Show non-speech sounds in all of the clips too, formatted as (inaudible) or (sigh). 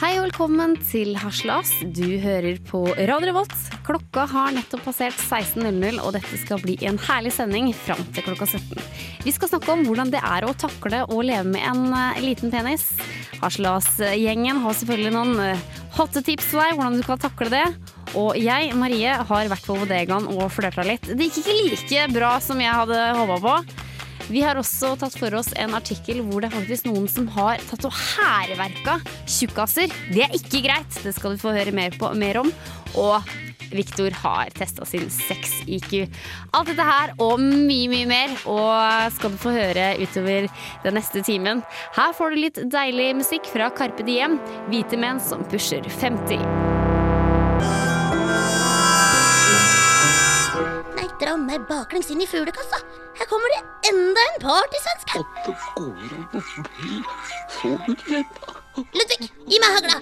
Hei og velkommen til Haslas. Du hører på Radio Revolt. Klokka har nettopp passert 16.00, og dette skal bli en herlig sending fram til klokka 17. Vi skal snakke om hvordan det er å takle å leve med en eh, liten penis. Haslas-gjengen har selvfølgelig noen eh, hotte tips for deg hvordan du kan takle det. Og jeg, Marie, har vært på bodegaen og flørta litt. Det gikk ikke like bra som jeg hadde håpa på. Vi har også tatt for oss en artikkel hvor det er faktisk noen som har tatt og hærverka tjukkaser. Det er ikke greit, det skal du få høre mer, på, mer om. Og Viktor har testa sin sex-IQ. Alt dette her og mye, mye mer og skal du få høre utover den neste timen. Her får du litt deilig musikk fra Carpe Diem, hvite menn som pusher 50. Nei, dra meg baklengs inn i fuglekassa. Her kommer det enda en partysvenske. Ludvig, gi meg hagla.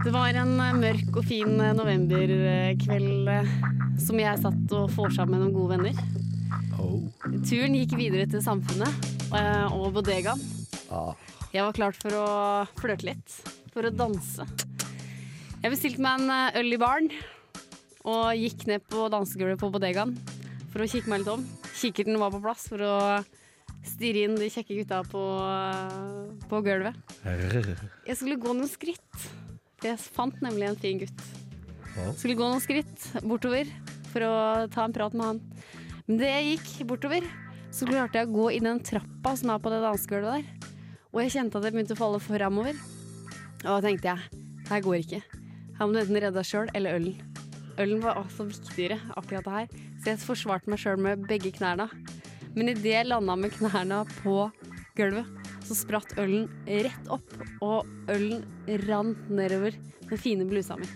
Det var en eh, mørk og fin eh, novemberkveld eh, som jeg satt og vorsa med noen gode venner. Turen gikk videre til Samfunnet og bodegaen. Jeg var klart for å flørte litt, for å danse. Jeg bestilte meg en øl i baren og gikk ned på dansegulvet på bodegaen for å kikke meg litt om. Kikkerten var på plass for å stirre inn de kjekke gutta på, på gulvet. (laughs) Jeg skulle gå noen skritt. Jeg fant nemlig en fin gutt. Skulle gå noen skritt bortover for å ta en prat med han. Men det jeg gikk bortover, så klarte jeg å gå i den trappa som er på det dansegulvet der. Og jeg kjente at jeg begynte å falle framover. Og da tenkte jeg, her går ikke. Her må du enten redde deg sjøl eller ølen. Ølen var også viktigere, akkurat det her. Så jeg forsvarte meg sjøl med begge knærne. Men idet jeg landa med knærne på gulvet, så spratt ølen rett opp, og ølen rant nedover den fine blusa mi.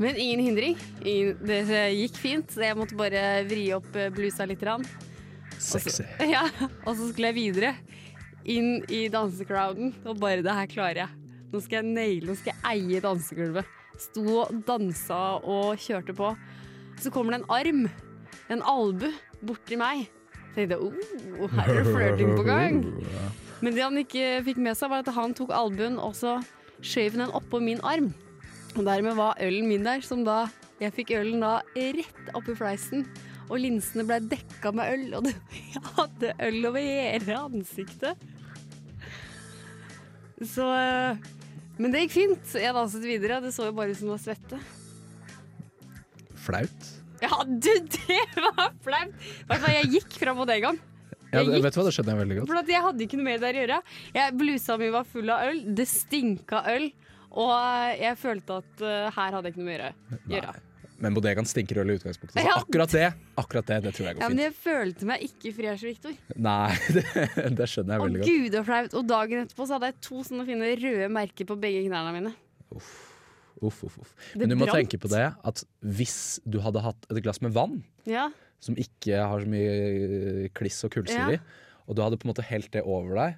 Men ingen hindring. Ingen, det gikk fint, så jeg måtte bare vri opp eh, blusa litt. Rann. Sexy. (laughs) Ja, og så skulle jeg videre. Inn i dansecrowden, og bare det her klarer jeg. Nå skal jeg naile, nå skal jeg eie dansegulvet. Sto og dansa og kjørte på. Så kommer det en arm, en albu, borti meg. Jeg tenkte oh, her er det flørting på gang. Men det han ikke fikk med seg, var at han tok albuen og så skjøv den oppå min arm. Og dermed var ølen min der, som da Jeg fikk ølen da rett oppi fleisen. Og linsene ble dekka med øl, og (laughs) jeg hadde øl over hele ansiktet. Så Men det gikk fint. Jeg danset videre. Det så jo bare ut som det var svette. Flaut. Ja, du, det var flaut! Vet du hva, jeg gikk fra bodegaen. Jeg det- gikk- vet du hva, det skjønner jeg veldig godt. For jeg hadde ikke noe mer der å gjøre. Jeg, blusa mi var full av øl, det stinka øl, og jeg følte at uh, her hadde jeg ikke noe mer å gjøre. Men bodegaen stinker øl i utgangspunktet. Så akkurat det akkurat det, det tror jeg går Ja, går men jeg følte meg ikke fresh, Victor. Nei, (laughs) det, det skjønner jeg veldig godt. gud, så flaut. Og dagen etterpå så hadde jeg to sånne fine røde merker på begge knærne mine. Uff, uff, uff. uff. Men du må brant. tenke på det at hvis du hadde hatt et glass med vann, Ja, som ikke har så mye kliss og kullsyre i, og du hadde på en måte helt det over deg,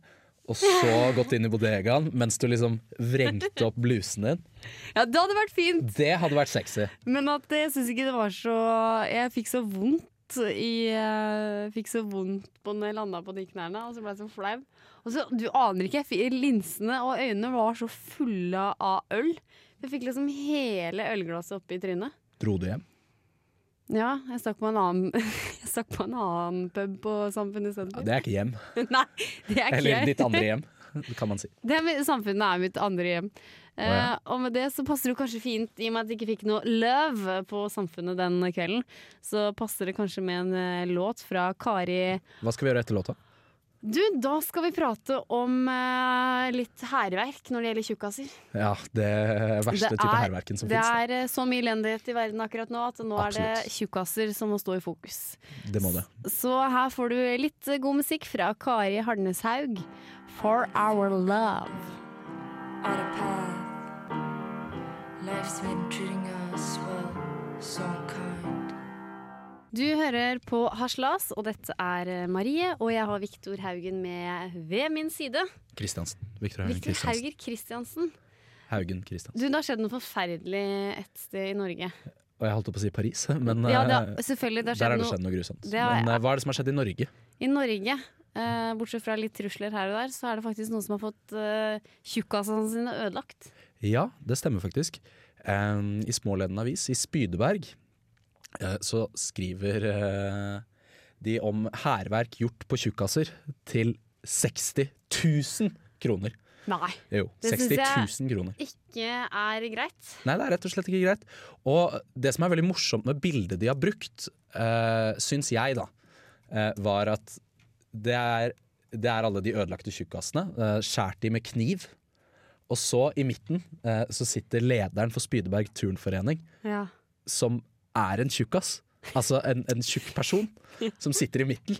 og så gått inn i bodegaen mens du liksom vrengte opp blusen din, ja det hadde vært fint. det hadde vært sexy. Men at jeg syns ikke det var så Jeg fikk så vondt i Jeg Fikk så vondt på når jeg landa på de knærne, og så ble jeg så flau. Og så, du aner ikke, linsene og øynene var så fulle av øl. Jeg fikk liksom hele ølglasset oppi trynet. Dro du hjem? Ja, jeg stakk på en annen (laughs) på en annen pub på Samfunnet Ja, senter. det er ikke hjem. (laughs) Nei, det er ikke Eller ditt andre hjem, (laughs) kan man si. Det er, samfunnet er mitt andre hjem. Oh, ja. og med det så passer det kanskje fint, i og med at jeg ikke fikk noe løv på Samfunnet den kvelden, så passer det kanskje med en eh, låt fra Kari Hva skal vi gjøre etter låta? Du, da skal vi prate om eh, litt hærverk når det gjelder tjukkaser. Ja, det verste Det type er- hærverken som Det finnes, er eh, så mye elendighet i verden akkurat nå at nå er det Absolutt. tjukkaser som må stå i fokus. Det må det. Så her får du litt eh, god musikk fra Kari Harneshaug. For Our Love. out of path. Life's been treating us well, so unkind. Du hører på Haslas, og dette er eh, Marie, og jeg har Viktor Haugen med ved min side. Kristiansen. Victor Haugen Kristiansen. Hauger Kristiansen. Haugen Kristiansen. Du, det har skjedd noe forferdelig et sted i Norge. Og jeg holdt på å si Paris, (laughs) men Ja, eh, har, selvfølgelig, det har der har det skjedd noe grusomt. Det har- Men eh, hva er det som har skjedd i Norge? I Norge, eh, bortsett fra litt trusler her og der, så er det faktisk noen som har fått eh, tjukkasene sine ødelagt. Ja, det stemmer faktisk. Um, I Småleden avis i Spydeberg så skriver eh, de om hærverk gjort på tjukkaser til 60 000 kroner. Nei. Jo, Det 60 synes jeg- kroner. Ikke er greit. Nei, det er rett og slett ikke greit. Og det som er veldig morsomt med bildet de har brukt, uh, syns jeg, da, uh, var at det er, det er alle de ødelagte tjukkasene. Uh, skjært de med kniv. Og så, i midten, uh, så sitter lederen for Spydeberg turnforening, Ja. som er en tjukkas. Altså en, en tjukk person som sitter i midten.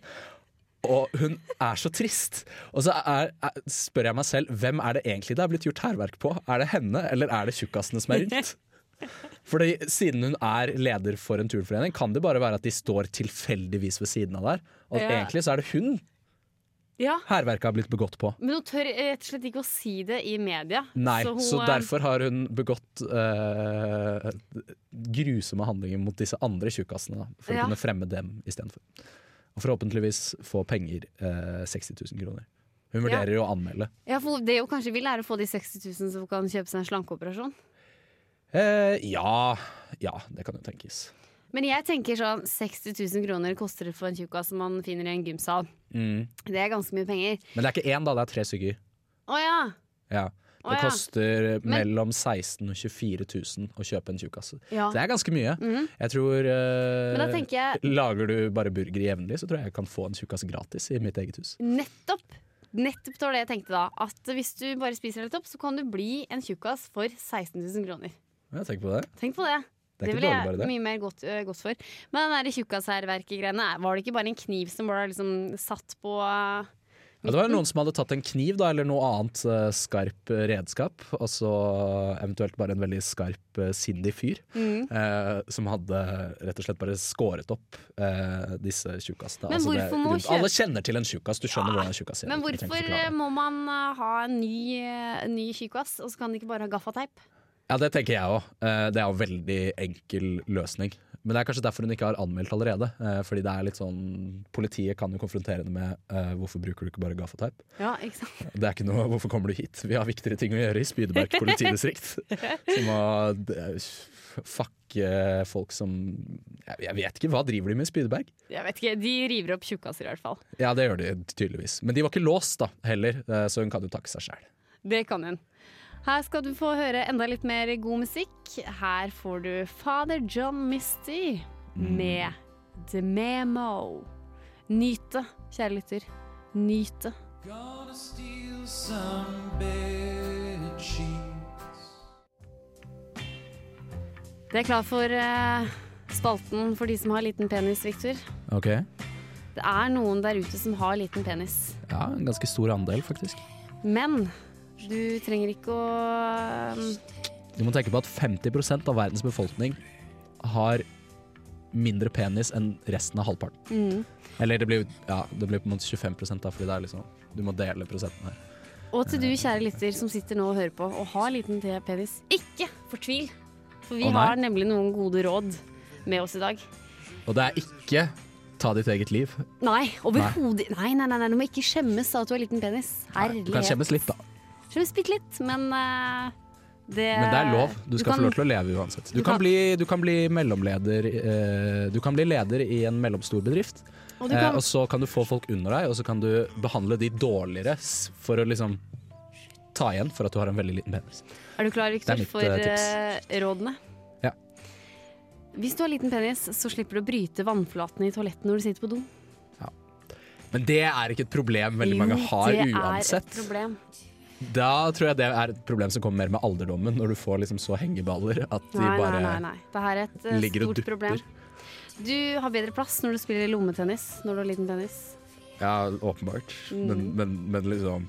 Og hun er så trist. Og så er, er, spør jeg meg selv, hvem er det egentlig det er blitt gjort hærverk på? Er det henne, eller er det tjukkasene som er rundt? Fordi Siden hun er leder for en turnforening, kan det bare være at de står tilfeldigvis ved siden av der. Og Ja. egentlig så er det hun ja. hærverket har blitt begått på. Men hun tør rett og slett ikke å si det i media. Nei, hun, så, derfor har hun begått eh, grusomme handlinger mot disse andre tjukkasene. For Ja. å kunne fremme dem istedenfor. Og forhåpentligvis få penger. eh, 60 000 kroner. Hun vurderer jo å anmelde. Ja, for det hun kanskje vil, er å få de 60 000 så hun kan kjøpe seg en slankeoperasjon. Eh, ja, ja, det kan jo tenkes. Men jeg tenker sånn 60 000 kroner koster det for en tjukkas som man finner i en gymsal. Mm. Det er ganske mye penger. Men det er ikke én, da. Det er tre stykker. Å ja! Ja. Det ja. koster mellom 16 000 og 24 000 å kjøpe en tjukkas. ja. Det er ganske mye. Mm. Jeg tror uh, Men da jeg Lager du bare burger jevnlig, så tror jeg jeg kan få en tjukkas gratis i mitt eget hus. nettopp Nettopp det var det jeg tenkte da. At hvis du bare spiser litt opp, så kan du bli en tjukkas for 16 000 kroner. Ja, tenk på det. Tenk på det. Det ikke ville dårlig, jeg det. mye mer gått, øh, gått for. Men den der tjukkashærverket-greiene, var det ikke bare en kniv som ble liksom satt på uh, Ja, det var noen som hadde tatt en kniv da, eller noe annet uh, skarp eh, redskap, og så eventuelt bare en veldig skarp, uh, sindig fyr, mm. uh, som hadde rett og slett bare skåret opp eh, disse tjukkasene. Kjøpe- Alle kjenner til en tjukkas, du skjønner Ja, hvordan en tjukkas er. Men hvorfor må man ha en ny, tjukkas, og så kan de ikke bare ha gaffateip? Ja, det tenker jeg òg. det er jo en veldig enkel løsning. Men det er kanskje derfor hun ikke har anmeldt allerede. eh, fordi det er litt sånn Politiet kan jo konfrontere henne med eh, hvorfor bruker du ikke bare gaffateip. Ja, ikke sant? Det er ikke noe 'hvorfor kommer du hit'? Vi har viktigere ting å gjøre i Spydeberg politidistrikt. (laughs) Som å fucke folk som jeg, vet ikke, hva driver de med i Spydeberg? Jeg vet ikke, De river opp tjukkaser i hvert fall. Ja, det gjør de tydeligvis. Men de var ikke låst da, heller, eh, så hun kan jo takke seg sjæl. Det kan hun. Her skal du få høre enda litt mer god musikk. Her får du Father John Misty med The Memo. Nyte, kjære lytter. Bed sheets. Det er klart for eh, spalten for de som har liten penis, Victor. Ok. Det er noen der ute som har liten penis. Ja, en ganske stor andel, faktisk. Men du trenger ikke å um, Du må tenke på at 50 av verdens befolkning har mindre penis enn resten av halvparten. mm. Eller det blir, ja, det blir på en måte 25 da, fordi det er liksom Du må dele prosenten her. Og til du, kjære lytter, som sitter nå og hører på og har liten penis, ikke fortvil! For vi har nemlig noen gode råd med oss i dag. Og det er ikke ta ditt eget liv. Nei, overhodet nei. Nei, nei, nei, du må ikke skjemmes av at du har liten penis. Nei, Du kan skjemmes litt, da. Skjemmes bitte litt, men eh, det Men det er lov. Du skal få lov til å leve uansett. Du du kan kan- bli, du kan bli mellomleder eh, Du kan bli leder i en mellomstor bedrift. Og du Eh, kan, og så kan du få folk under deg, og så kan du behandle de dårligere s- for å liksom ta igjen for at du har en veldig liten penis. er du klar, det er mitt, for eh, tips. eh, rådene? Ja. Hvis du har liten penis, så slipper du å bryte vannflaten i toalettet når du sitter på do. Men det er ikke et problem veldig mange har det uansett. er et problem. Da tror jeg det er et problem som kommer mer med alderdommen, når du får liksom så hengeballer at de Nei, bare nei, nei. Det her er et uh, stort problem. Du har bedre plass når du spiller lommetennis når du har liten penis. Ja, åpenbart. Mm. Men, men, men liksom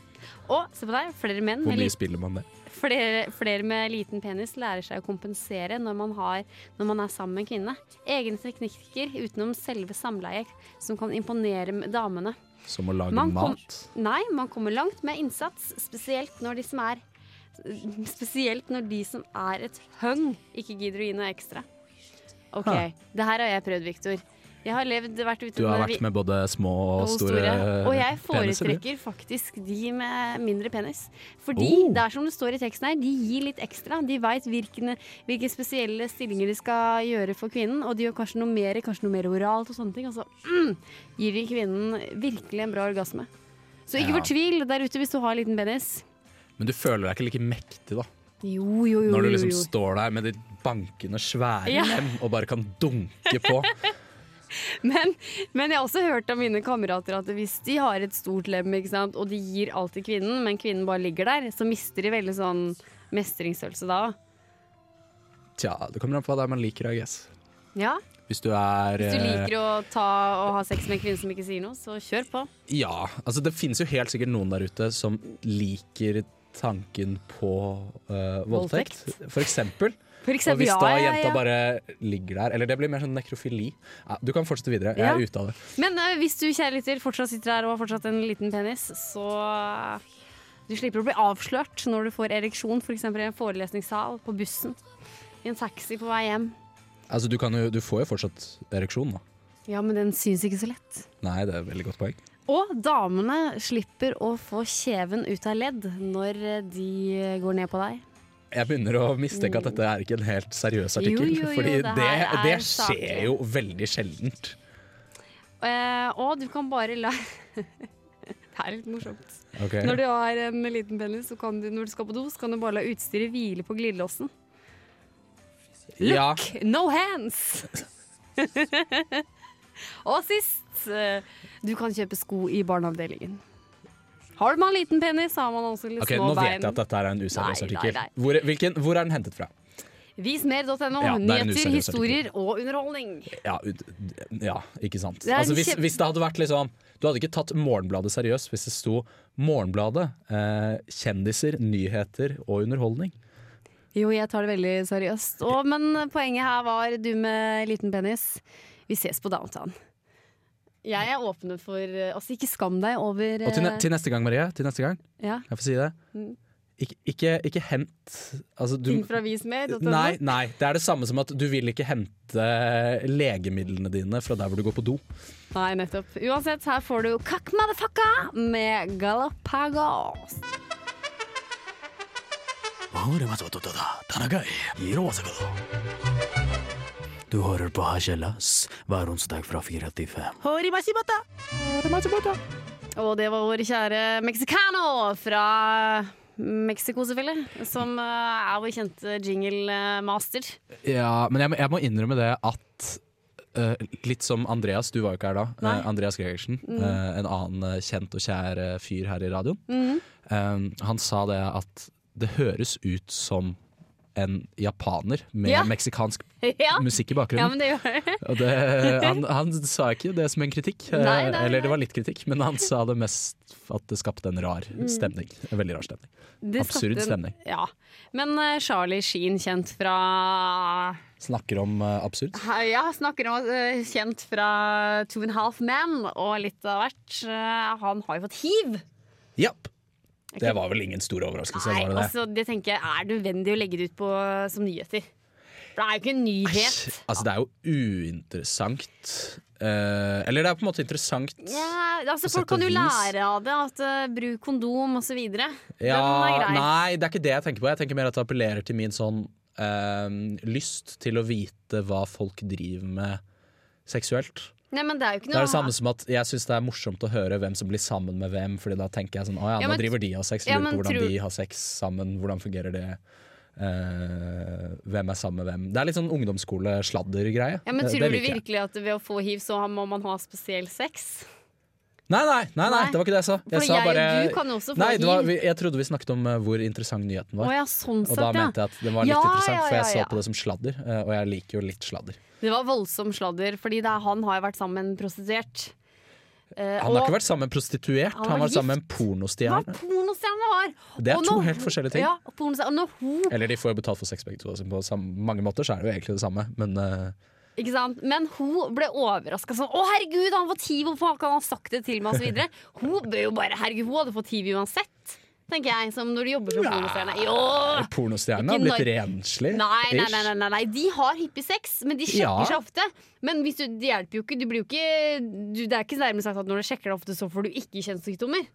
Og se på deg, flere menn Hvor mye spiller man det? flere, flere med liten penis lærer seg å kompensere når man, har, når man er sammen med en kvinne. Egne teknikker utenom selve samleie som kan imponere damene. Som å lage Man kom- mat? Nei, man kommer langt med innsats, spesielt når de som er Spesielt når de som er et høng, ikke gidder å gi noe ekstra. OK, ha. det her har jeg prøvd, Victor. Jeg har levd, vært ute Du har vært med både små og, og store, Og jeg peniser, foretrekker faktisk de med mindre penis. Fordi Oh. det er som det står i teksten her, de gir litt ekstra. De veit hvilke, hvilke spesielle stillinger de skal gjøre for kvinnen, og de gjør kanskje noe mer, kanskje noe mer oralt og sånne ting. Og så mm, gir de kvinnen virkelig en bra orgasme. Så ikke Ja. fortvil der ute hvis du har en liten penis. Men du føler deg ikke like mektig da Jo, jo, jo. når du liksom står der med ditt bankende svære Ja. lem og bare kan dunke på. (laughs) Men, men jeg har også hørt av mine kamerater at hvis de har et stort lem, sant, og de gir alt til kvinnen, men kvinnen bare ligger der, så mister de veldig sånn mestringsfølelse da. Tja, det kommer an på hva det er man liker, I guess. Ja, Hvis du er Hvis du eh, liker å ta og ha sex med en kvinne som ikke sier noe, så kjør på. Ja, altså det finnes jo helt sikkert noen der ute som liker tanken på eh, voldtekt. For eksempel. For Og eksempel, hvis ja, da ja, jenta bare ligger der Eller det blir mer sånn nekrofili. Ja, du kan fortsette videre. Jeg Ja. er ute av det. Men uh, hvis du kjære lytter fortsatt sitter her og har fortsatt en liten penis, så du slipper å bli avslørt når du får ereksjon, f.eks. i en forelesningssal, på bussen, i en taxi på vei hjem. Altså, du, kan jo, du får jo fortsatt ereksjon, da. Ja, men den syns ikke så lett. Nei, det er et veldig godt poeng. Og damene slipper å få kjeven ut av ledd når de går ned på deg. Jeg begynner å mistenke at dette er ikke en helt seriøs artikkel. Jo, jo, jo, fordi det det, det skjer jo veldig sjeldent. Uh, og du kan bare la (laughs) Det er litt morsomt. Okay. Når du har en liten penis, så kan du, når du skal på do, så kan du bare la utstyret hvile på glidelåsen. Ja, Look, no hands! (laughs) og sist, eh, du kan kjøpe sko i barneavdelingen. Har man liten penis, har man også litt ok, små Nå vet bein. jeg at dette er en useriøs artikkel. Hvor, hvilken, hvor er den hentet fra? Vismer.no. Ja, er Nyheter, historier og underholdning. Ja, ja ikke sant. Det Altså, hvis, hvis det hadde vært liksom Du hadde ikke tatt Morgenbladet seriøst hvis det sto Morgenbladet, eh, kjendiser, nyheter og underholdning. Jo, jeg tar det veldig seriøst. Å, men poenget her var du med liten penis. Vi ses på downtown. Jeg er åpen for eh, Altså, ikke skam deg over Og til, ne eh, til neste gang, Marie, til neste gang, ja, jeg får si det? Mm. Ikke, ikke, ikke hent altså, du, ting fra vismed? Nei, nei, det er det samme som at du vil ikke hente legemidlene dine fra der hvor du går på do. Nei, nettopp. Uansett, her får du Kakk Motherfucka med Galapagos. Du hører på Hasjelas hver onsdag fra fire til fem. Og det var vår kjære mexicano fra Mexico, selvfølgelig. Som eh, er vår kjente jingle-master. Ja, men jeg, må- jeg må innrømme det at uh, litt som Andreas, du var jo ikke her da. Eh, Andreas Gregersen, eh, en annen eh, kjent og kjær eh, fyr her i radioen. Eh, han sa det at det høres ut som en japaner med Ja. meksikansk (laughs) ja. musikk i ja, bakgrunnen. men det det. (laughs) Han, han sa ikke det som en kritikk, eh, Nei, nei, eller det var litt kritikk, men han sa det mest at det skapte en rar stemning. En veldig rar stemning. det Absurd en- stemning. Ja. Men eh, Charlie Sheen, kjent fra Snakker om uh, absurd. Ja, snakker om uh, kjent fra Two and a Half Men og litt av hvert. Uh, han har jo fått hiv. Japp. Det var vel ingen stor overraskelse, Nei, var det altså, det tenker jeg er nødvendig å legge det ut på som nyheter. For det er jo ikke en nyhet. Asj, Altså, det er jo uinteressant. Eh, eller det er på en måte interessant. Ja, altså Folk kan jo lære av det. At uh, Bruk kondom osv. Ja, nei, det er ikke det jeg tenker på. Jeg tenker mer at det appellerer til min sånn eh, lyst til å vite hva folk driver med seksuelt. Nei, men det er Det er det samme som at jeg syns det er morsomt å høre hvem som blir sammen med hvem, Fordi da tenker jeg sånn Å ja, Ja, nå driver de og har sex. ja, Lurer men på hvordan tror- de har sex sammen. Hvordan fungerer det? Uh, hvem er sammen med hvem? Det er litt sånn ungdomsskolesladdergreie. ja, men Det- Tror du jeg. virkelig at ved å få hiv, så må man ha spesiell sex? Nei, nei, nei, nei, det var ikke det jeg sa. Jeg sa jeg bare du kan også få Nei, det var, jeg trodde vi snakket om eh, hvor interessant nyheten Å var. ja, sånn Og da mente jeg at den var litt Ja, interessant, for jeg så på det som sladder. eh, Og jeg liker jo litt sladder. Det var voldsom sladder, fordi er, han har jo vært sammen med en prostituert. Eh, Han har ikke vært sammen med en prostituert, Han han var gift. sammen med en pornostjerne. pornostjerne var! Det er Og to når helt forskjellige ting. Ja, og når hun Eller de får jo betalt for sex begge to. så På mange måter så er det jo egentlig det samme, men eh, Ikke sant? Men hun ble overraska sånn 'Å, herregud, han har fått hiv, hvorfor ikke han sagt det til meg?' Og så videre. Hun ble jo bare Herregud, hun hadde fått hiv uansett. tenker jeg, som når du jobber som pornostjerne. Jo! Pornostjerne har blitt renslig. Nei, nei, nei, nei, nei, de har hippie sex, men de sjekker Ja. seg ofte. Men hvis du, det hjelper jo ikke. Du blir jo ikke du, Det er ikke nærmere sagt at når du sjekker deg ofte, så får du ikke kjønnssykdommer.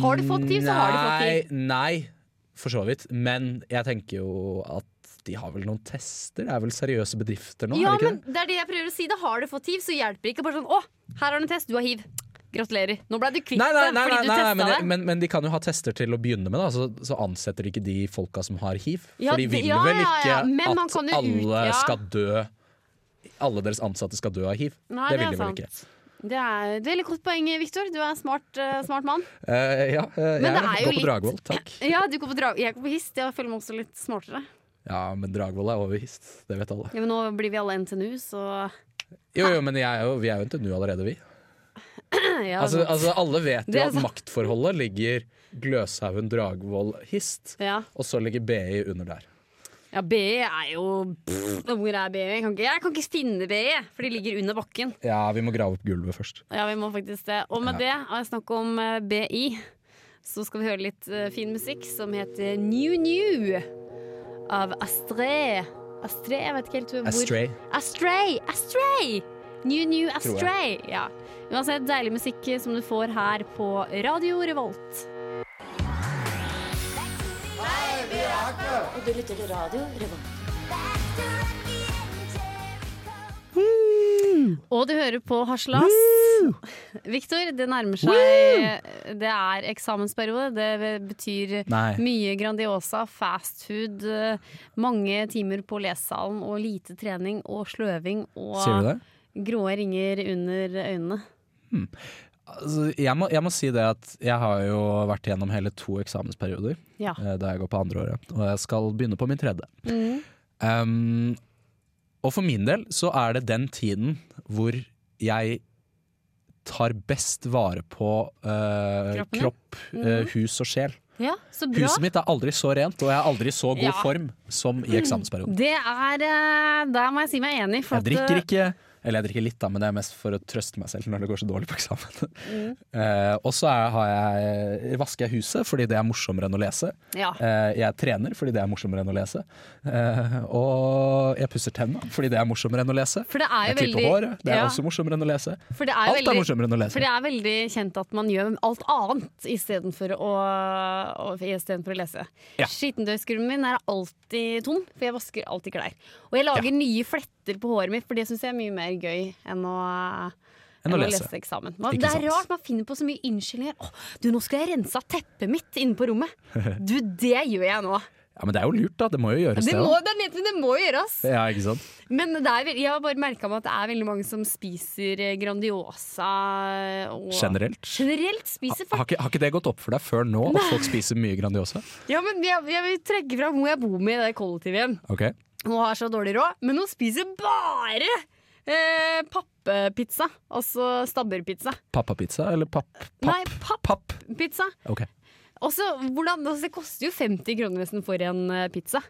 Har du fått tid, så har du fått tid. Nei, for så vidt. Men jeg tenker jo at de har vel noen tester? Det er vel seriøse bedrifter nå? Ja, det men det? det er det jeg prøver å si. Da har du fått hiv, så hjelper det ikke bare sånn Å, her har du en test, du har hiv. Gratulerer. Nå ble du kvitt Nei, nei, det nei, fordi du testa men, det. men, men de kan jo ha tester til å begynne med, da, så, så ansetter de ikke de folka som har hiv. Ja, For de vil ja, vel ikke ja, at alle ut- skal dø Alle deres ansatte skal dø av hiv. Det det vil de vel ikke. Det er et veldig godt poeng, Viktor. Du er en smart, uh, smart mann. Uh, ja, uh, jeg det går på litt- Dragvoll, takk. Ja, du går på drag Jeg går på hist. Jeg føler meg også litt smartere. Ja, men Dragvoll er overbevist. Det vet alle. Ja, men nå blir vi alle NTNU, så Jo, jo, men er jo, vi er jo NTNU allerede, vi. (clears throat) ja, Altså, altså Alle vet jo at maktforholdet ligger Gløshaugen, Dragvoll, Hist. ja. Og så ligger BI under der. ja, BE er jo pff, Hvor er BE? Jeg kan ikke, jeg kan ikke finne BE, for de ligger under bakken. Ja, vi må grave opp gulvet først. Ja, vi må faktisk det. Og med det, har jeg snakker om eh, BI, så skal vi høre litt eh, fin musikk som heter New New av Astray. Astray, jeg vet ikke helt hvor Astray. Astray! Astray! New New. Astray. Ja. Uansett, deilig musikk som du får her på Radio Revolt. Og du lytter til radio Revolt. Og du hører på Haslas. Viktor, det nærmer seg Det er eksamensperiode. Det betyr Nei. mye Grandiosa, fast food, mange timer på lesesalen og lite trening og sløving og grå ringer under øynene. Altså, jeg, må, jeg må si det at jeg har jo vært gjennom hele to eksamensperioder Ja. eh, da jeg går på andre året, og jeg skal begynne på min tredje. Mm. Um, og for min del så er det den tiden hvor jeg tar best vare på eh, kropp, eh, hus og sjel. ja, så bra. Huset mitt er aldri så rent, og jeg er aldri så god Ja. form som i (clears throat) eksamensperioden. Det er eh, Der må jeg si meg enig. For Jeg drikker eh, ikke Eller jeg drikker litt, da, men det er mest for å trøste meg selv når det går så dårlig på eksamen. Mm. Uh, (laughs) og så har jeg, vasker jeg huset fordi det er morsommere enn å lese. Ja. Uh, jeg trener fordi det er morsommere enn å lese. Uh, og jeg pusser tenna fordi det er morsommere enn å lese. For det er jo Jeg klipper veldig håret, det er ja, også morsommere enn å lese. for det er jo Alt er veldig, morsommere enn å lese. For det er veldig kjent at man gjør alt annet istedenfor å, å, i stedet for å lese. Ja. Skittentøyskurven min er alltid tom, for jeg vasker alltid klær. Og jeg lager nye fletter på håret mitt, for det syns jeg er mye mer gøy enn å, Enn å lese. eksamen. Man, det er sant. rart, man finner på så mye unnskyldninger. Å, du, nå skal jeg rense av teppet mitt inne på rommet. (laughs) Du, det gjør jeg nå. Ja, Men det er jo lurt, da. Det må jo gjøres, Det det. må, det, er det må gjøres. Ja, ikke sant? Men er, jeg har bare merka meg at det er veldig mange som spiser eh, Grandiosa. Generelt. Generelt spiser Har folk ikke, har ikke det gått opp for deg før nå, at folk spiser mye Grandiosa? Ja, men jeg, jeg vil trekke fram hvor jeg bor med i det kollektivet igjen. Okay. Hun har så dårlig råd, men hun spiser bare eh, pappepizza. Altså stabburpizza. Pappapizza eller papp? papp? Nei, papppizza. Papp. Okay. Også, hvordan, altså, det koster jo 50 kroner nesten for en eh, pizza.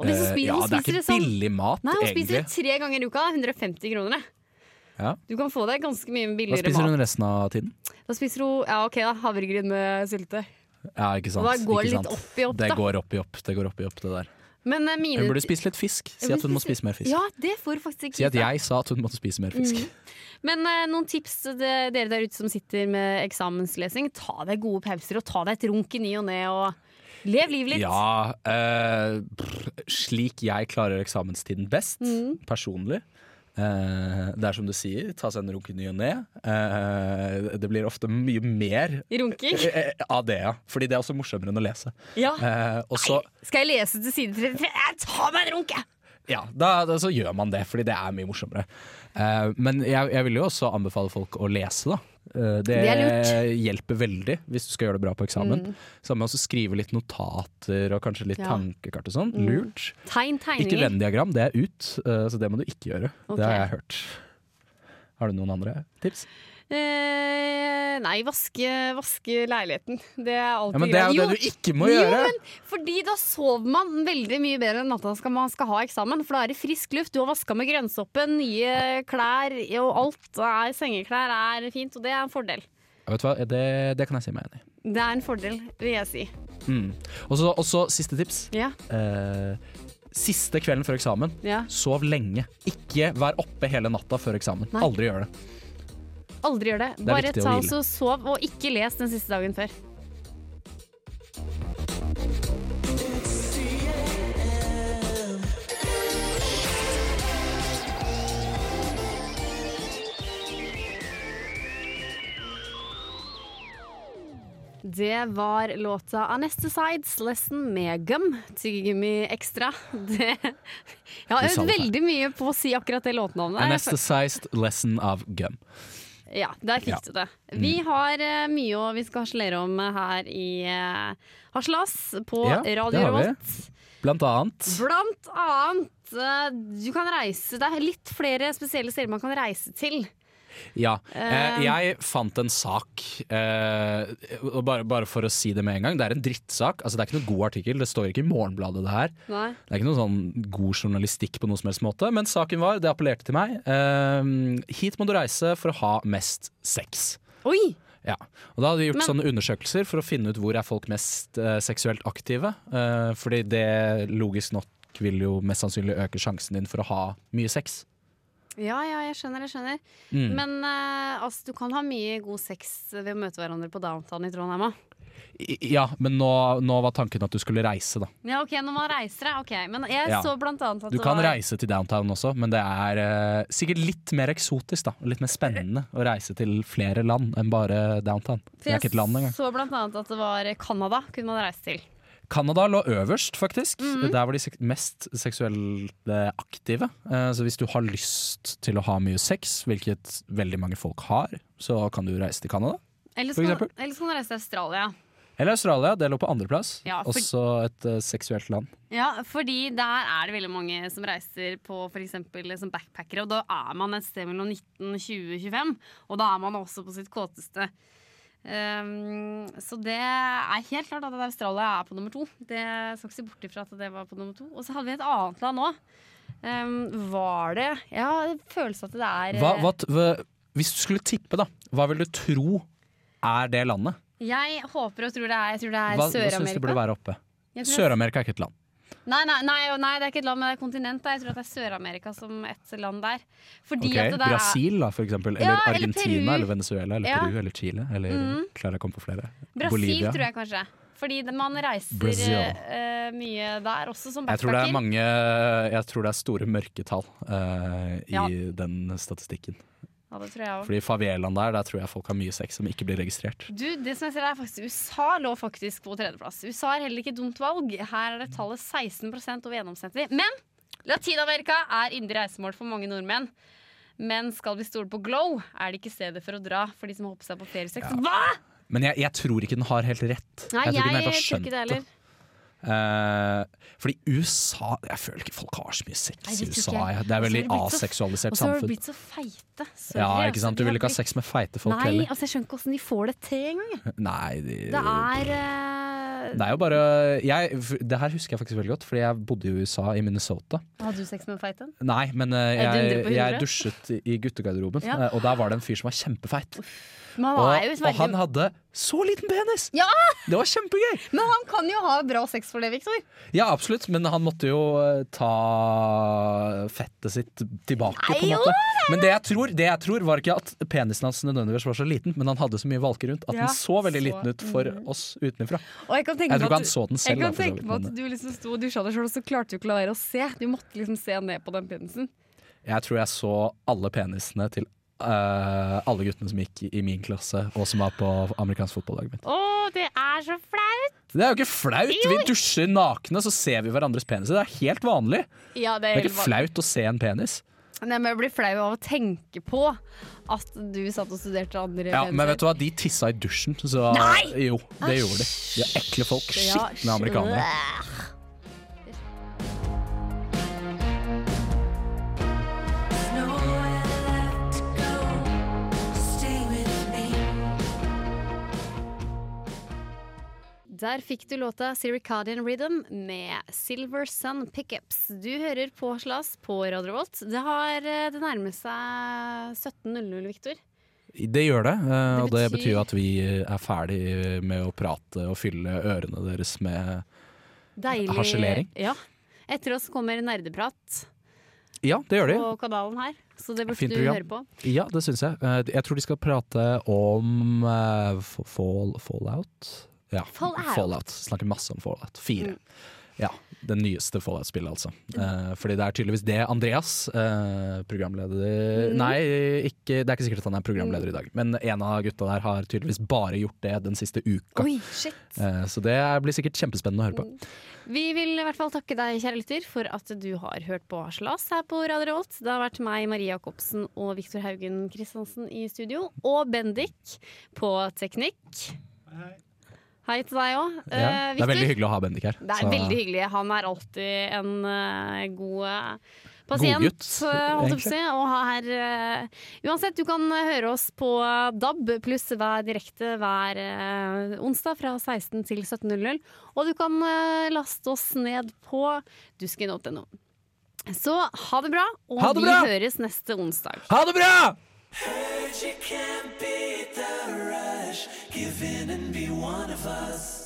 Og hvis hun spiser, uh, ja, hun det er ikke ikke sånn- billig mat, Nei, hun spiser egentlig. det tre ganger i uka. 150 kroner. Ja. Du kan få deg ganske mye billigere Hva spiser spiser mat. hun resten av tiden? Da spiser hun ja, ok da, havregryn med sylte. Ja, ikke sant. Og da går det litt opp i opp, Det går opp i opp, det går opp i opp, det der. Men eh, mine Hun burde spise litt fisk. Si at hun må spise mer fisk. Ja, det får faktisk ikke Si at jeg sa at hun måtte spise mer fisk. Men uh, noen tips til dere der ute som sitter med eksamenslesing. Ta deg gode pauser, og ta deg et runk i ny og ne, og lev livet litt. Ja, uh, brr, slik jeg klarer eksamenstiden best, Mm. personlig. Eh, det er som du sier, ta seg en runk i ny og ne. Eh, det blir ofte mye mer Runking. eh, av det, ja. Fordi det er også morsommere enn å lese. Ja. Eh, og så Skal jeg lese til side 33? Ta meg en runk, jeg! Ja, da, da så gjør man det, fordi det er mye morsommere. Uh, men jeg, jeg vil jo også anbefale folk å lese, da. Uh, det Det er. Mm. hjelper veldig hvis du skal gjøre det bra på eksamen. Sammen med å skrive litt notater og kanskje litt Ja. tankekart og sånn. Lurt. Tegn Ikke. Venn-diagram, det er ut, uh, så det må du ikke gjøre. Okay. Det har jeg hørt. Har du noen andre tips? Eh, nei, vaske, vaske leiligheten. Det er alltid Ja, men Det er jo jo det du ikke må jo, gjøre! men fordi da sover man veldig mye bedre enn natta skal man skal ha eksamen. For da er det frisk luft. Du har vaska med grønnsoppen, nye klær og alt. Er, sengeklær er fint, og det er en fordel. Vet du hva, det, det kan jeg si meg enig i. Det er en fordel, vil jeg si. Mm. Og så og så siste tips. Ja, Eh, siste kvelden før eksamen, ja. sov lenge. Ikke vær oppe hele natta før eksamen. Nei. Aldri gjør det. Aldri gjør det. er Bare ta oss og sov, og ikke les den siste dagen før. Det var låta Anestesides Lesson med Gum, tyggegummi ekstra. Det, jeg har øvd veldig mye på å si akkurat det låtnavnet. Anesthetized lesson of gum. Ja, der fikk du det. Vi har uh, mye å vi skal harselere om her i uh, Haslas på Ja, Radio. Revolt. Blant annet. Blant annet Uh, Du kan reise Det er litt flere spesielle steder man kan reise til. Ja. Eh, Eh. jeg fant en sak, eh, og bare, bare for å si det med en gang. Det er en drittsak. Altså, det er ikke noen god artikkel. Det står ikke i Morgenbladet, det her. Nei. Det er ikke noen sånn god journalistikk på noen som helst måte, men saken var, det appellerte til meg. Eh, hit må du reise for å ha mest sex. Oi! Ja, og Da hadde vi gjort Men- sånne undersøkelser for å finne ut hvor er folk mest eh, seksuelt aktive. Eh, fordi det logisk nok vil jo mest sannsynlig øke sjansen din for å ha mye sex. Ja, ja, jeg skjønner, jeg skjønner. Mm. Men uh, altså, du kan ha mye god sex ved å møte hverandre på downtown i Trondheim òg. Ja, men nå, nå var tanken at du skulle reise, da. Ja, ok, når man reiser. Ok. Men jeg Ja. så blant annet at Du kan var reise til downtown også, men det er uh, sikkert litt mer eksotisk da, litt mer spennende å reise til flere land enn bare downtown. Det er ikke et land engang. Jeg så blant annet at det var Canada kunne man reise til. Canada lå øverst, faktisk. Mhm. Der var de sek mest seksuelt eh, aktive. Uh, Så hvis du har lyst til å ha mye sex, hvilket veldig mange folk har, så kan du reise til Canada. Eller så kan, eller så kan du reise til Australia. Eller Australia, det lå på andreplass. Ja, for- Også et uh, seksuelt land. Ja, fordi der er det veldig mange som reiser på f.eks. som backpackere, og da er man et sted mellom 19, 20, 25, og da er man også på sitt kåteste. Um, så det er helt klart at Australia er på nummer to. Det skal ikke se bort ifra at det var på nummer to. Og så hadde vi et annet land òg. Um, var det Jeg har følelsen at det er Hva, hva, hva, hvis du skulle tippe, da, hva vil du tro er det landet? Jeg håper og tror det er, jeg tror det er Hva, hva syns du burde være oppe? Er- Sør-Amerika er ikke et land. Nei, nei, nei, nei, det er ikke et land, men det er et kontinent. Jeg tror at det er Sør-Amerika som et land der. Fordi Ok, at det der er Brasil, da, for eksempel. Eller Ja, Argentina, eller, eller Venezuela, eller Ja. Peru, eller Chile. Eller mm. klarer jeg å komme på flere? Brasil, Bolivia. tror jeg kanskje. Fordi man reiser eh, mye der, også som Jeg tror det er mange Jeg tror det er store mørketall uh, i Ja. den statistikken. Ja, det tror jeg også. Fordi i favelaen der, der tror jeg folk har mye sex som ikke blir registrert. Du, det som jeg ser er faktisk USA lå faktisk på tredjeplass. USA er heller ikke dumt valg. Her er det tallet 16% over gjennomsnittlig. Men Latin-Amerika er indre reisemål for mange nordmenn. Men skal vi stole på Glow, er det ikke stedet for å dra for de som hoppet seg på feriesex. Hva?! Men jeg, jeg tror ikke den har helt rett. Nei, jeg tror ikke den helt har skjønt det Eh, fordi USA Jeg føler ikke folk har så mye sex Nei, i USA. jeg. Det er veldig aseksualisert aseksualisert Og så har de blitt så feite. Sorry, Ja, altså, ikke sant? Du vil ikke ha sex med feite folk Nei, heller. altså jeg skjønner ikke hvordan de får det til engang. Nei, de, Det er uh... det er jo bare jeg, Det her husker jeg faktisk veldig godt, fordi jeg bodde i USA, i Minnesota. Hadde du sex med feite? Nei, men uh, det 100 jeg, jeg dusjet i- guttegarderoben, Ja. og der var det en fyr som var kjempefeit. Uff, Og, og han hadde så liten penis! Ja! Det var kjempegøy! Men han kan jo ha bra sex for det, Victor. Ja, absolutt, men han måtte jo eh, ta fettet sitt tilbake, på en måte. Men det jeg, tror, det jeg tror, var ikke at penisen hans nødvendigvis var så liten, men han hadde så mye valker rundt at Ja, den så veldig så- liten ut for oss utenfra. Og jeg Jeg tror ikke han så den selv. Jeg kan tenke på at du liksom sto og dusja deg sjøl, og så klarte du ikke å la være å se. Du måtte liksom se ned på den penisen. Jeg tror jeg så alle penisene til eh, alle guttene som gikk i- min klasse, og som var på amerikansk fotballaget mitt. Å, det er så flaut! Det er jo ikke flaut! Vi dusjer nakne, så ser vi hverandres peniser. Det er helt vanlig. Ja, det Det er er ikke flaut å se en penis. Nei, men jeg blir flau av å tenke på at du satt og studerte andre Ja, peniser. Men vet du hva, de tissa i dusjen, så Nei! Jo, det gjorde de. De er ekle folk. Skitne amerikanere. Der fikk du låta 'Siricardian Rhythm med Silver Sun Pickups. Du hører på Slas på Radio Volt. Det har eh, det nærmer seg 17.00, Victor. Det gjør det, eh, og det betyr- betyr jo at vi er ferdig med å prate og fylle ørene deres med Deilig. Harselering. Ja. Etter oss kommer Nerdeprat Ja, det gjør de. på kanalen her, så det burde du høre på. Ja, det syns jeg. Eh, Jeg tror de skal prate om eh, fall, Fallout. Ja, Fallout. Snakker masse om Fallout 4. Mm. Ja, det nyeste Fallout-spillet, altså. Eh, fordi det er tydeligvis det Andreas, eh, programleder Mm. Nei, ikke, det er ikke sikkert at han er programleder i dag, men en av gutta der har tydeligvis bare gjort det den siste uka. Oi, shit. Eh, så det blir sikkert kjempespennende å høre på. Vi vil i hvert fall takke deg, kjære lytter, for at du har hørt på Harselas her på Radio Rolt. Det har vært meg, Maria Jacobsen og Viktor Haugen Kristiansen i studio. Og Bendik på teknikk. Hei til deg òg. Ja, det er veldig hyggelig å ha Bendik her. Det er så- veldig hyggelig. Han er alltid en uh, god uh, pasient, god gutt, holdt jeg på å si. Her uh, Uansett, du kan høre oss på DAB pluss hver direkte hver eh, onsdag fra 16 til 17.00. Og du kan eh, laste oss ned på dusken.no. Så ha det bra, og det vi høres neste onsdag. Ha det bra! Heard you can't beat the rush. Give in and be one of us.